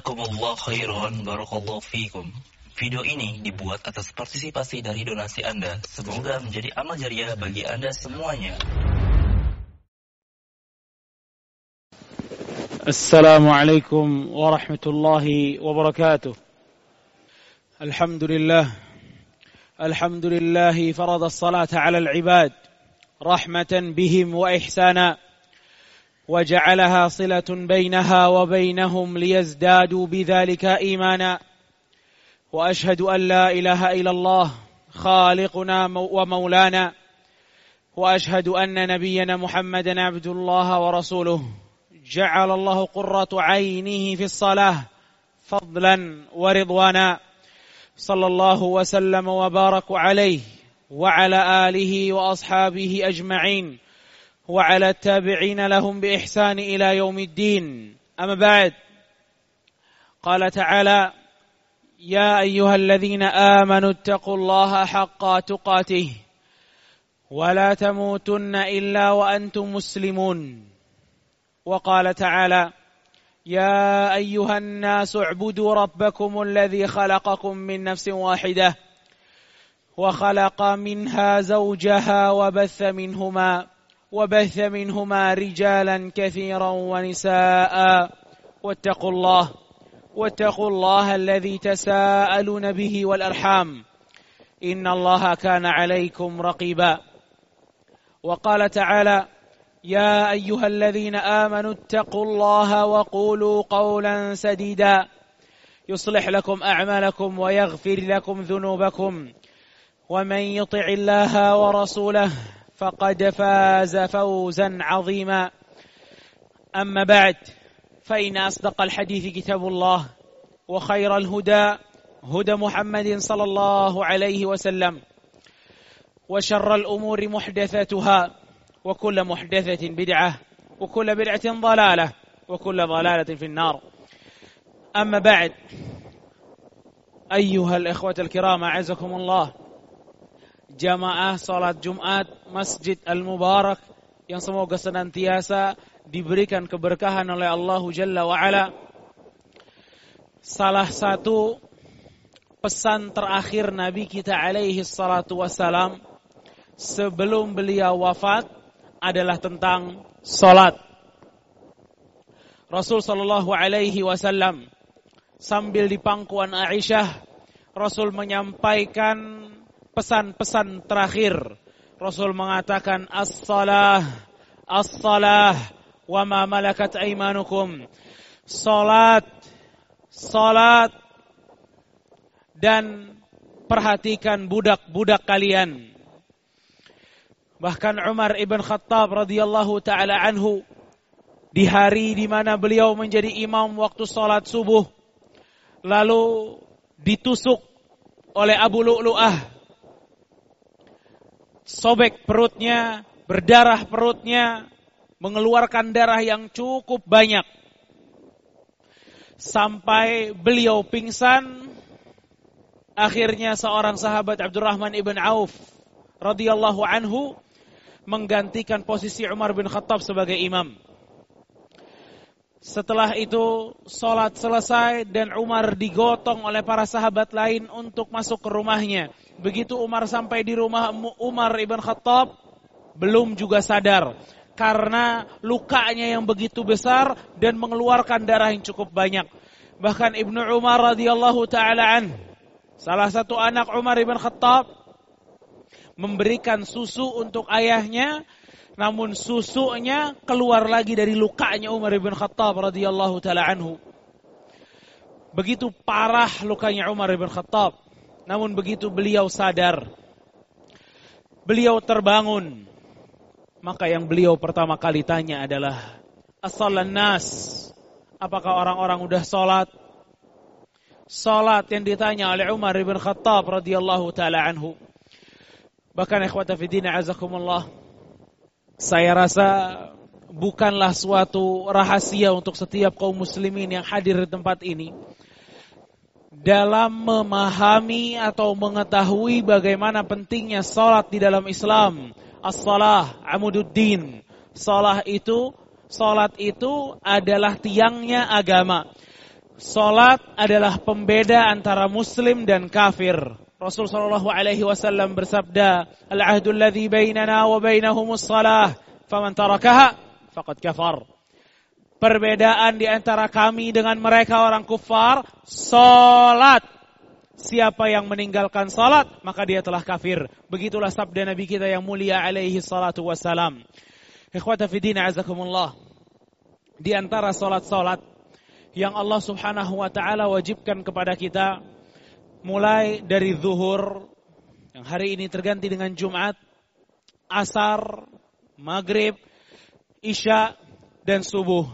Jazakumullah khairan barakallahu fikum. Video ini dibuat atas partisipasi dari donasi Anda. Semoga menjadi amal jariah bagi Anda semuanya. Assalamualaikum warahmatullahi wabarakatuh. Alhamdulillah. Alhamdulillah farada as-salata 'ala al-'ibad rahmatan bihim wa ihsana. وجعلها صلة بينها وبينهم ليزدادوا بذلك إيمانا. وأشهد أن لا إله إلا الله خالقنا ومولانا. وأشهد أن نبينا محمدا عبد الله ورسوله. جعل الله قرة عينه في الصلاة فضلا ورضوانا. صلى الله وسلم وبارك عليه وعلى آله وأصحابه أجمعين. وعلى التابعين لهم بإحسان إلى يوم الدين. أما بعد قال تعالى يا أيها الذين آمنوا اتقوا الله حق تقاته ولا تموتن إلا وأنتم مسلمون. وقال تعالى يا أيها الناس اعبدوا ربكم الذي خلقكم من نفس واحدة وخلق منها زوجها وبث منهما وبث منهما رجالا كثيرا ونساء. واتقوا الله واتقوا الله الذي تساءلون به والأرحام. إن الله كان عليكم رقيبا. وقال تعالى يا أيها الذين آمنوا اتقوا الله وقولوا قولا سديدا. يصلح لكم أعمالكم ويغفر لكم ذنوبكم. ومن يطع الله ورسوله فقد فاز فوزا عظيما. أما بعد فإن أصدق الحديث كتاب الله وخير الهدى هدى محمد صلى الله عليه وسلم وشر الأمور محدثاتها وكل محدثة بدعة وكل بدعة ضلالة وكل ضلالة في النار. أما بعد أيها الإخوة الكرام أعزكم الله. Jamaah salat Jumat Masjid Al-Mubarak yang semoga senantiasa diberikan keberkahan oleh Allah Jalla wa ala. Salah satu pesan terakhir Nabi kita alaihi salatu wassalam sebelum beliau wafat adalah tentang salat. Rasul sallallahu alaihi wasallam sambil di pangkuan Aisyah, Rasul menyampaikan pesan-pesan terakhir. Rasul mengatakan as-salah, as-salah wa ma malakat aimanukum. Salat, salat dan perhatikan budak-budak kalian. Bahkan Umar ibn Khattab radhiyallahu taala anhu di hari di mana beliau menjadi imam waktu sholat subuh, lalu ditusuk oleh Abu Lu'lu'ah. Sobek perutnya, berdarah perutnya, mengeluarkan darah yang cukup banyak. Sampai beliau pingsan, akhirnya seorang sahabat Abdurrahman ibn Auf radhiyallahu anhu menggantikan posisi Umar bin Khattab sebagai imam. Setelah itu sholat selesai dan Umar digotong oleh para sahabat lain untuk masuk ke rumahnya. Begitu Umar sampai di rumah Umar ibn Khattab, belum juga sadar. Karena lukanya yang begitu besar dan mengeluarkan darah yang cukup banyak. Bahkan Ibnu Umar radhiyallahu taala an, salah satu anak Umar ibn Khattab memberikan susu untuk ayahnya namun susunya keluar lagi dari lukanya Umar bin Khattab radhiyallahu taala anhu. Begitu parah lukanya Umar bin Khattab. Namun begitu beliau sadar, beliau terbangun. Maka yang beliau pertama kali tanya adalah, Asalan nas, apakah orang-orang udah sholat? Sholat yang ditanya oleh Umar bin Khattab radhiyallahu taala anhu. Bahkan ikhwata fidina azakumullah. Saya rasa bukanlah suatu rahasia untuk setiap kaum muslimin yang hadir di tempat ini. Dalam memahami atau mengetahui bagaimana pentingnya salat di dalam Islam. As-salah amududdin. Salah itu, salat itu adalah tiangnya agama. Salat adalah pembeda antara muslim dan kafir. Rasul sallallahu alaihi wasallam bersabda, "Al-'ahdul ladzi bainana wa bainahumus shalah, faman tarakaha faqad kafar." Perbedaan di antara kami dengan mereka orang kufar, salat. Siapa yang meninggalkan salat, maka dia telah kafir. Begitulah sabda Nabi kita yang mulia alaihi salatu wassalam. Ikhwata fidina azakumullah. Di antara salat-salat yang Allah Subhanahu wa taala wajibkan kepada kita mulai dari zuhur yang hari ini terganti dengan Jumat, asar, maghrib, isya dan subuh.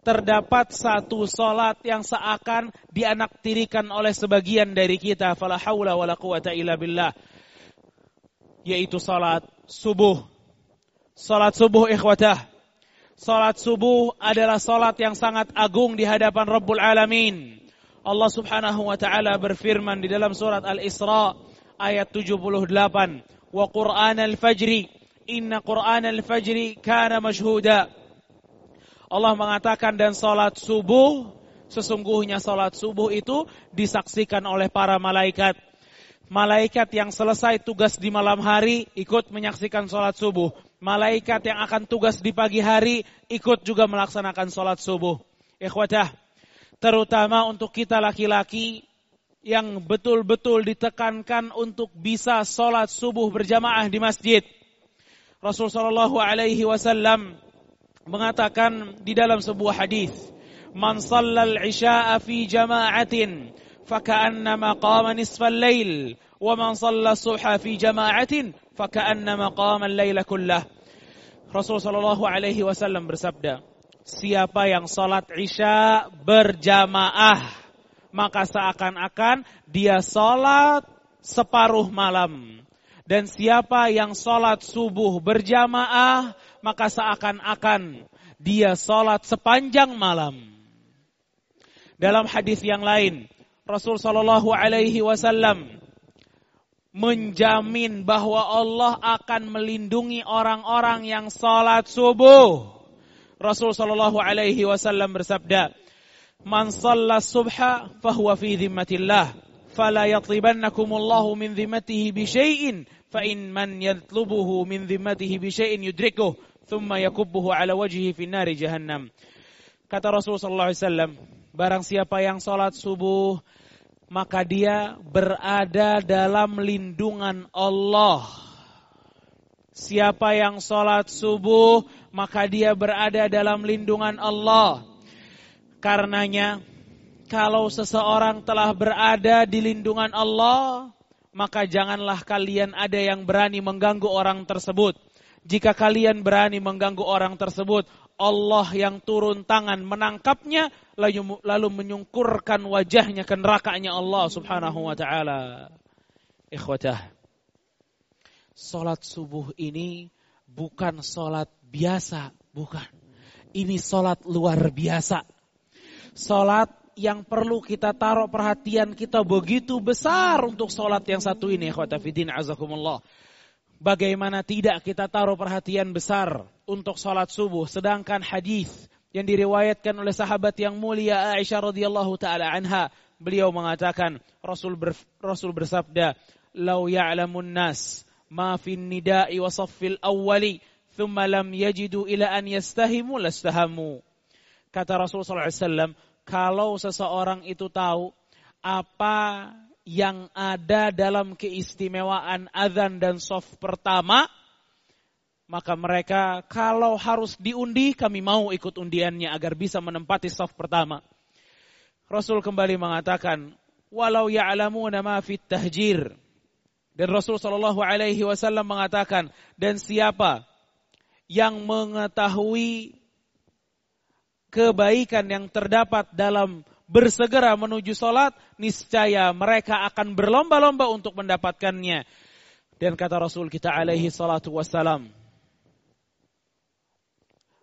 Terdapat satu solat yang seakan dianaktirikan oleh sebagian dari kita. Fala hawla wala quwata illa billah. Yaitu salat subuh. Salat subuh ikhwatah Salat subuh adalah salat yang sangat agung di hadapan Rabbul Alamin. Allah Subhanahu wa taala berfirman di dalam surat Al-Isra ayat 78, "Wa Qur'an al-fajri, inna Qur'an al-fajri kana mashhuda." Allah mengatakan dan salat subuh sesungguhnya salat subuh itu disaksikan oleh para malaikat. Malaikat yang selesai tugas di malam hari ikut menyaksikan salat subuh malaikat yang akan tugas di pagi hari ikut juga melaksanakan sholat subuh. Ikhwatah, terutama untuk kita laki-laki yang betul-betul ditekankan untuk bisa sholat subuh berjamaah di masjid. Rasul Shallallahu Alaihi Wasallam mengatakan di dalam sebuah hadis, "Man sallal isya'a fi jama'atin, faka'annama qama nisfal lail, wa man salla subha fi jama'atin, faka'annama qama al-laila kullah. Rasul sallallahu alaihi wasallam bersabda, siapa yang salat Isya berjamaah, maka seakan-akan dia salat separuh malam. Dan siapa yang salat subuh berjamaah, maka seakan-akan dia salat sepanjang malam. Dalam hadis yang lain, Rasul sallallahu alaihi wasallam menjamin bahwa Allah akan melindungi orang-orang yang salat subuh. Rasul sallallahu alaihi wasallam bersabda, "Man shalla subha fahuwa fi dhimmatillah, fala yatlibannakumullahu min dhimmatihi bi syai'in, fa in man yatlubuhu min dhimmatihi bi syai'in yudrikuh, thumma yakubbuhu ala wajhihi fi nari jahannam." Kata Rasul sallallahu alaihi wasallam, barang siapa yang salat subuh maka dia berada dalam lindungan Allah. Siapa yang sholat subuh, maka dia berada dalam lindungan Allah. Karenanya, kalau seseorang telah berada di lindungan Allah, maka janganlah kalian ada yang berani mengganggu orang tersebut. Jika kalian berani mengganggu orang tersebut, Allah yang turun tangan menangkapnya lalu, menyungkurkan wajahnya ke nerakanya Allah Subhanahu wa taala. Ikhwatah. Salat subuh ini bukan salat biasa, bukan. Ini salat luar biasa. Salat yang perlu kita taruh perhatian kita begitu besar untuk salat yang satu ini, ikhwatah fidin azakumullah. Bagaimana tidak kita taruh perhatian besar untuk salat subuh. Sedangkan hadis yang diriwayatkan oleh sahabat yang mulia Aisyah radhiyallahu taala anha, beliau mengatakan Rasul ber, Rasul bersabda, "Lau ya'lamun nas ma fin nida'i wa saffil awwali, thumma lam yajidu ila an yastahimu lastahamu." Kata alaihi wasallam, kalau seseorang itu tahu apa yang ada dalam keistimewaan azan dan soft pertama, maka mereka kalau harus diundi kami mau ikut undiannya agar bisa menempati soft pertama. Rasul kembali mengatakan, walau ya'lamuna ma fit tahjir. Dan Rasul Shallallahu alaihi wasallam mengatakan, dan siapa yang mengetahui kebaikan yang terdapat dalam bersegera menuju sholat, niscaya mereka akan berlomba-lomba untuk mendapatkannya. Dan kata Rasul kita alaihi salatu wassalam,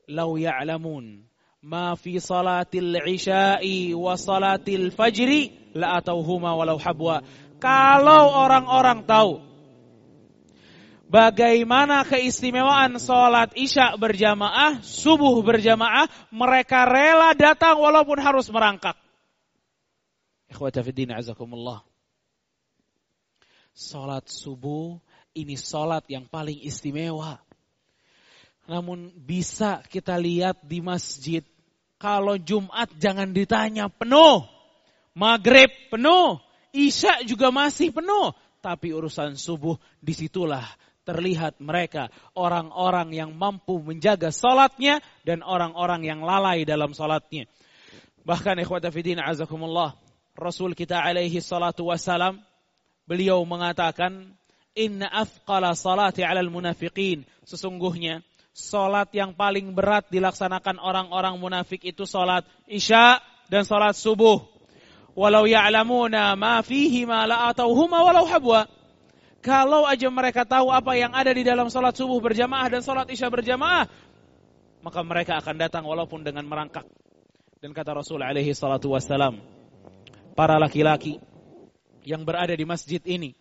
Lau ya'lamun ma fi salatil isya'i wa salatil fajri la atauhuma walau habwa. Kalau orang-orang tahu bagaimana keistimewaan sholat isya berjamaah, subuh berjamaah, mereka rela datang walaupun harus merangkak. Ikhwata fiddin azakumullah. Salat subuh ini salat yang paling istimewa. Namun bisa kita lihat di masjid. Kalau Jumat jangan ditanya penuh. Maghrib penuh. Isya juga masih penuh. Tapi urusan subuh di situlah terlihat mereka orang-orang yang mampu menjaga salatnya dan orang-orang yang lalai dalam salatnya. Bahkan ikhwata fidin azakumullah. Rasul kita alaihi salatu wassalam beliau mengatakan inna afqala salati 'alal munafiqin sesungguhnya salat yang paling berat dilaksanakan orang-orang munafik itu salat Isya dan salat subuh walau ya'lamuna ma fihi ma la atauhuma walau habwa kalau aja mereka tahu apa yang ada di dalam salat subuh berjamaah dan salat Isya berjamaah maka mereka akan datang walaupun dengan merangkak dan kata Rasul alaihi salatu wassalam para laki-laki yang berada di masjid ini.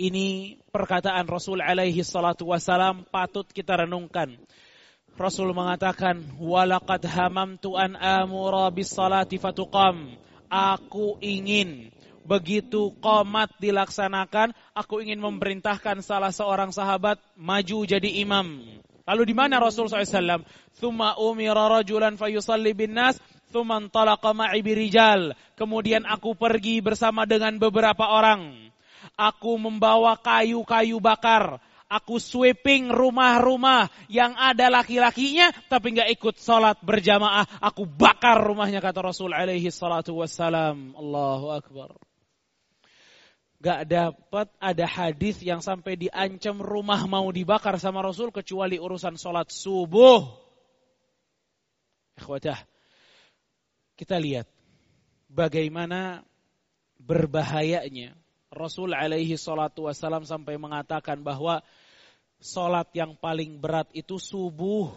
Ini perkataan Rasul alaihi salatu wasalam patut kita renungkan. Rasul mengatakan, "Walaqad hamamtu an amura bis salati fatuqam." Aku ingin begitu komat dilaksanakan, aku ingin memerintahkan salah seorang sahabat maju jadi imam. Lalu di mana Rasul SAW? Thumma umira rajulan fayusalli bin nas, Thuman talaqa ma'i. Kemudian aku pergi bersama dengan beberapa orang. Aku membawa kayu-kayu bakar. Aku sweeping rumah-rumah yang ada laki-lakinya tapi nggak ikut sholat berjamaah. Aku bakar rumahnya kata Rasul alaihi salatu wassalam. Allahu Akbar. Gak dapat ada hadis yang sampai diancam rumah mau dibakar sama Rasul kecuali urusan sholat subuh. Ikhwatah, kita lihat bagaimana berbahayanya Rasul alaihi salatu wasalam sampai mengatakan bahwa solat yang paling berat itu subuh.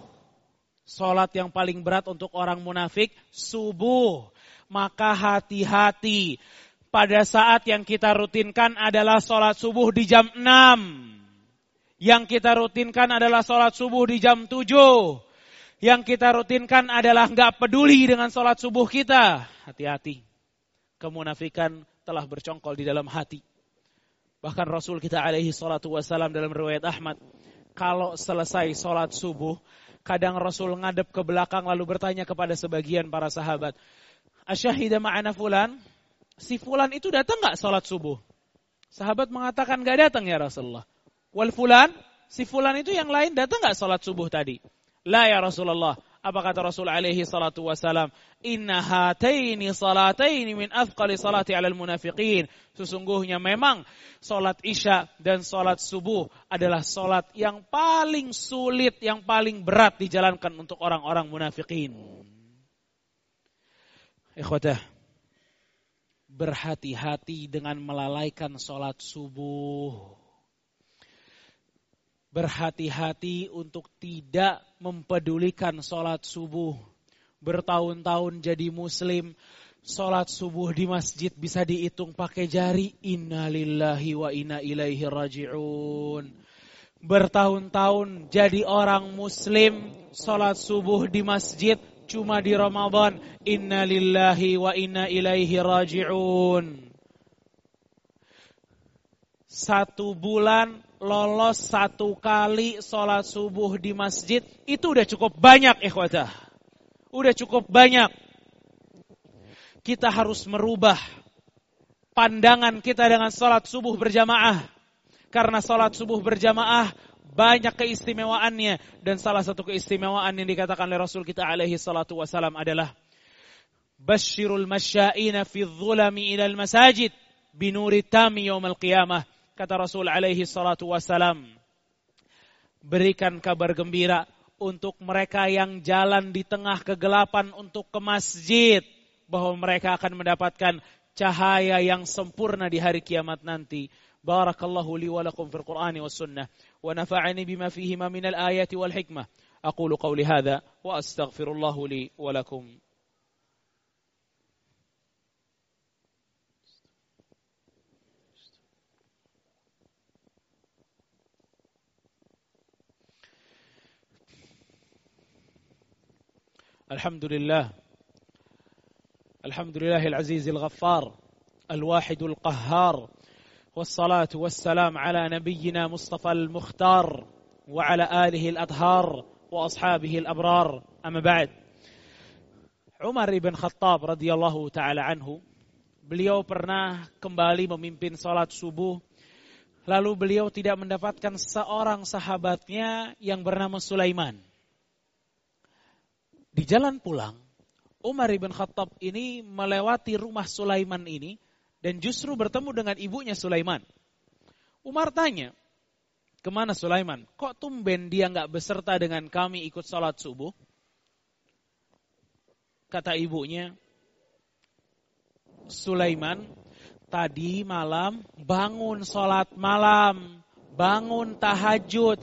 Solat yang paling berat untuk orang munafik subuh. Maka hati-hati pada saat yang kita rutinkan adalah solat subuh di jam 6. Yang kita rutinkan adalah solat subuh di jam 7 yang kita rutinkan adalah nggak peduli dengan sholat subuh kita. Hati-hati. Kemunafikan telah bercongkol di dalam hati. Bahkan Rasul kita alaihi salatu wassalam dalam riwayat Ahmad. Kalau selesai sholat subuh, kadang Rasul ngadep ke belakang lalu bertanya kepada sebagian para sahabat. Asyahida ma'ana fulan? Si fulan itu datang nggak sholat subuh? Sahabat mengatakan nggak datang ya Rasulullah. Wal fulan? Si fulan itu yang lain datang nggak sholat subuh tadi? La ya Rasulullah. Apa kata Rasul alaihi salatu wasalam? Inna hataini salataini min afqali salati alal munafiqin. Sesungguhnya memang salat isya dan salat subuh adalah salat yang paling sulit, yang paling berat dijalankan untuk orang-orang munafikin. Ikhwatah, berhati-hati dengan melalaikan salat subuh berhati-hati untuk tidak mempedulikan sholat subuh. Bertahun-tahun jadi muslim, sholat subuh di masjid bisa dihitung pakai jari. Innalillahi wa inna ilaihi raji'un. Bertahun-tahun jadi orang muslim, sholat subuh di masjid cuma di Ramadan. Innalillahi wa inna ilaihi raji'un. Satu bulan lolos satu kali sholat subuh di masjid, itu udah cukup banyak ikhwatah. Udah cukup banyak. Kita harus merubah pandangan kita dengan sholat subuh berjamaah. Karena sholat subuh berjamaah banyak keistimewaannya. Dan salah satu keistimewaan yang dikatakan oleh Rasul kita alaihi salatu wasalam adalah Bashirul masya'ina fi dhulami ilal masajid binuri tami yawmal qiyamah Kata Rasul alaihi salatu wassalam, berikan kabar gembira untuk mereka yang jalan di tengah kegelapan untuk ke masjid. Bahwa mereka akan mendapatkan cahaya yang sempurna di hari kiamat nanti. Barakallahu li wa lakum fil Qur'ani was sunnah. Wa nafa'ani bima fihi ma minal ayati wal hikmah. أقول قولي هذا وأستغفر الله لي ولكم الحمد لله. الحمد لله العزيز الغفار الواحد القهار والصلاة والسلام على نبينا مصطفى المختار وعلى آله الأطهار وأصحابه الأبرار. أما بعد عمر بن خطاب رضي الله تعالى عنه beliau pernah kembali memimpin sholat subuh. Lalu beliau tidak mendapatkan seorang sahabatnya yang bernama Sulaiman. Di jalan pulang Umar ibn Khattab ini melewati rumah Sulaiman ini dan justru bertemu dengan ibunya Sulaiman. Umar tanya, ke mana Sulaiman? Kok tumben dia nggak beserta dengan kami ikut sholat subuh? Kata ibunya, Sulaiman tadi malam bangun sholat malam, bangun tahajud,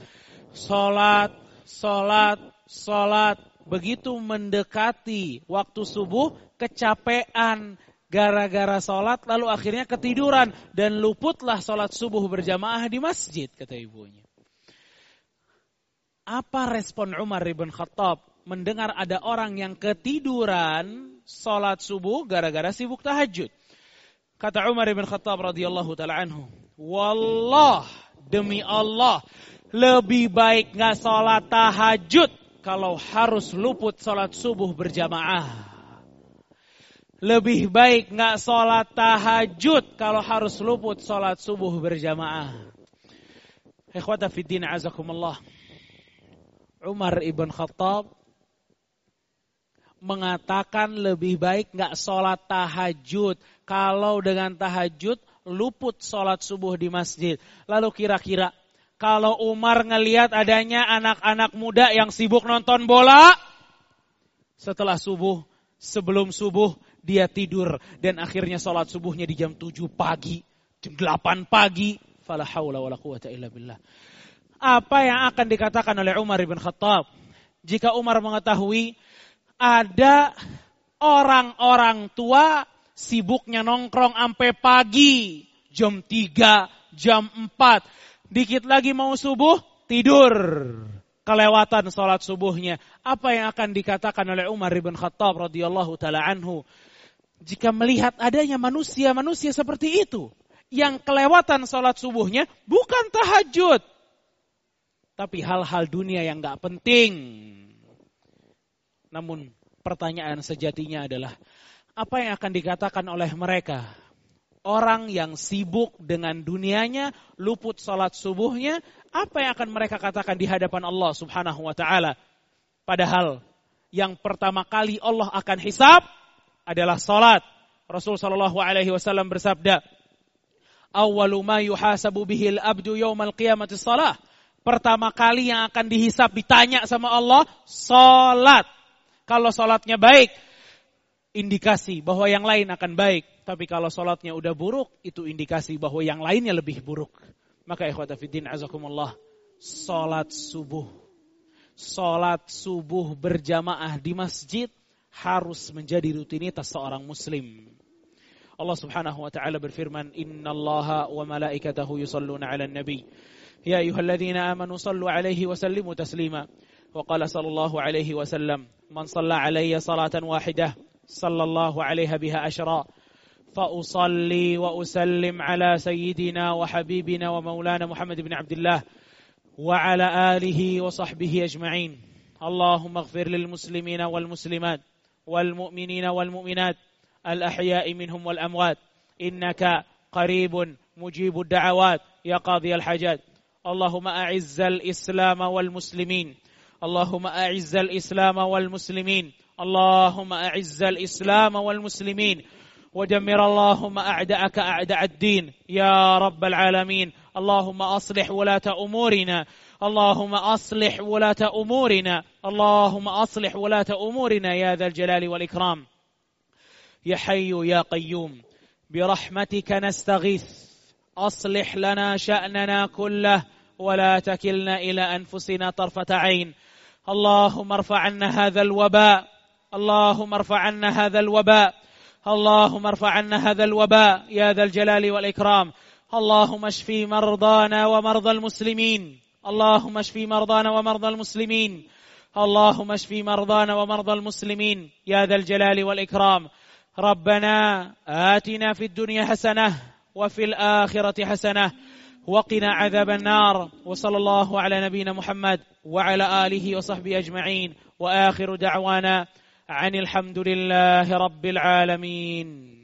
sholat, sholat, sholat, begitu mendekati waktu subuh kecapean gara-gara sholat lalu akhirnya ketiduran dan luputlah sholat subuh berjamaah di masjid kata ibunya. Apa respon Umar ibn Khattab mendengar ada orang yang ketiduran sholat subuh gara-gara sibuk tahajud? Kata Umar ibn Khattab radhiyallahu taala anhu, "Wallah demi Allah, lebih baik nggak sholat tahajud kalau harus luput sholat subuh berjamaah. Lebih baik nggak sholat tahajud kalau harus luput sholat subuh berjamaah. Ikhwata fiddin azakumullah. Umar ibn Khattab mengatakan lebih baik nggak sholat tahajud. Kalau dengan tahajud luput sholat subuh di masjid. Lalu kira-kira kalau Umar ngelihat adanya anak-anak muda yang sibuk nonton bola, setelah subuh, sebelum subuh, dia tidur. Dan akhirnya sholat subuhnya di jam 7 pagi, jam 8 pagi. Fala hawla wala quwata illa billah. Apa yang akan dikatakan oleh Umar ibn Khattab? Jika Umar mengetahui ada orang-orang tua sibuknya nongkrong sampai pagi, jam 3, jam 4 dikit lagi mau subuh, tidur. Kelewatan sholat subuhnya. Apa yang akan dikatakan oleh Umar bin Khattab radhiyallahu taala anhu jika melihat adanya manusia-manusia seperti itu yang kelewatan sholat subuhnya bukan tahajud, tapi hal-hal dunia yang nggak penting. Namun pertanyaan sejatinya adalah apa yang akan dikatakan oleh mereka orang yang sibuk dengan dunianya, luput salat subuhnya, apa yang akan mereka katakan di hadapan Allah Subhanahu wa taala? Padahal yang pertama kali Allah akan hisab adalah salat. Rasul sallallahu alaihi wasallam bersabda, "Awwalu ma yuhasabu bihil abdu yaumal qiyamati salah." Pertama kali yang akan dihisap ditanya sama Allah salat. Kalau salatnya baik, indikasi bahwa yang lain akan baik. Tapi kalau sholatnya udah buruk, itu indikasi bahwa yang lainnya lebih buruk. Maka ikhwata fiddin azakumullah, sholat subuh. Sholat subuh berjamaah di masjid harus menjadi rutinitas seorang muslim. Allah subhanahu wa ta'ala berfirman, Inna allaha wa malaikatahu yusalluna ala nabi. Ya ayuhalladzina amanu sallu alaihi wa sallimu taslima. وقال صلى الله عليه وسلم من صلى علي صلاة واحدة صلى الله عليها بها أشرا فأصلي وأسلم على سيدنا وحبيبنا ومولانا محمد بن عبد الله وعلى آله وصحبه أجمعين. اللهم اغفر للمسلمين والمسلمات والمؤمنين والمؤمنات الأحياء منهم والأموات. إنك قريب مجيب الدعوات يا قاضي الحاجات. اللهم أعز الإسلام والمسلمين. اللهم أعز الإسلام والمسلمين. اللهم أعز الإسلام والمسلمين ودمر اللهم أعداءك أعداء الدين. يا رب العالمين. اللهم أصلح ولاة أمورنا. اللهم أصلح ولاة أمورنا. اللهم أصلح ولاة أمورنا يا ذا الجلال والإكرام. يا حي يا قيوم برحمتك نستغيث. أصلح لنا شأننا كله ولا تكلنا إلى أنفسنا طرفة عين. اللهم ارفع عنا هذا الوباء اللهم ارفع عنا هذا الوباء. اللهم ارفع عنا هذا الوباء يا ذا الجلال والإكرام. اللهم اشفي مرضانا ومرضى المسلمين. اللهم اشفي مرضانا ومرضى المسلمين. اللهم اشفي مرضانا ومرضى المسلمين يا ذا الجلال والإكرام. ربنا آتنا في الدنيا حسنة وفي الآخرة حسنة وقنا عذاب النار. وصلى الله على نبينا محمد وعلى آله وصحبه أجمعين. وآخر دعوانا عن الحمد لله رب العالمين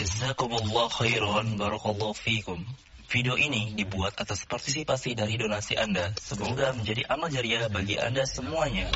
Jazakumullah khairan barakallahu fikum. Video ini dibuat atas partisipasi dari donasi Anda. Semoga menjadi amal jariah bagi Anda semuanya.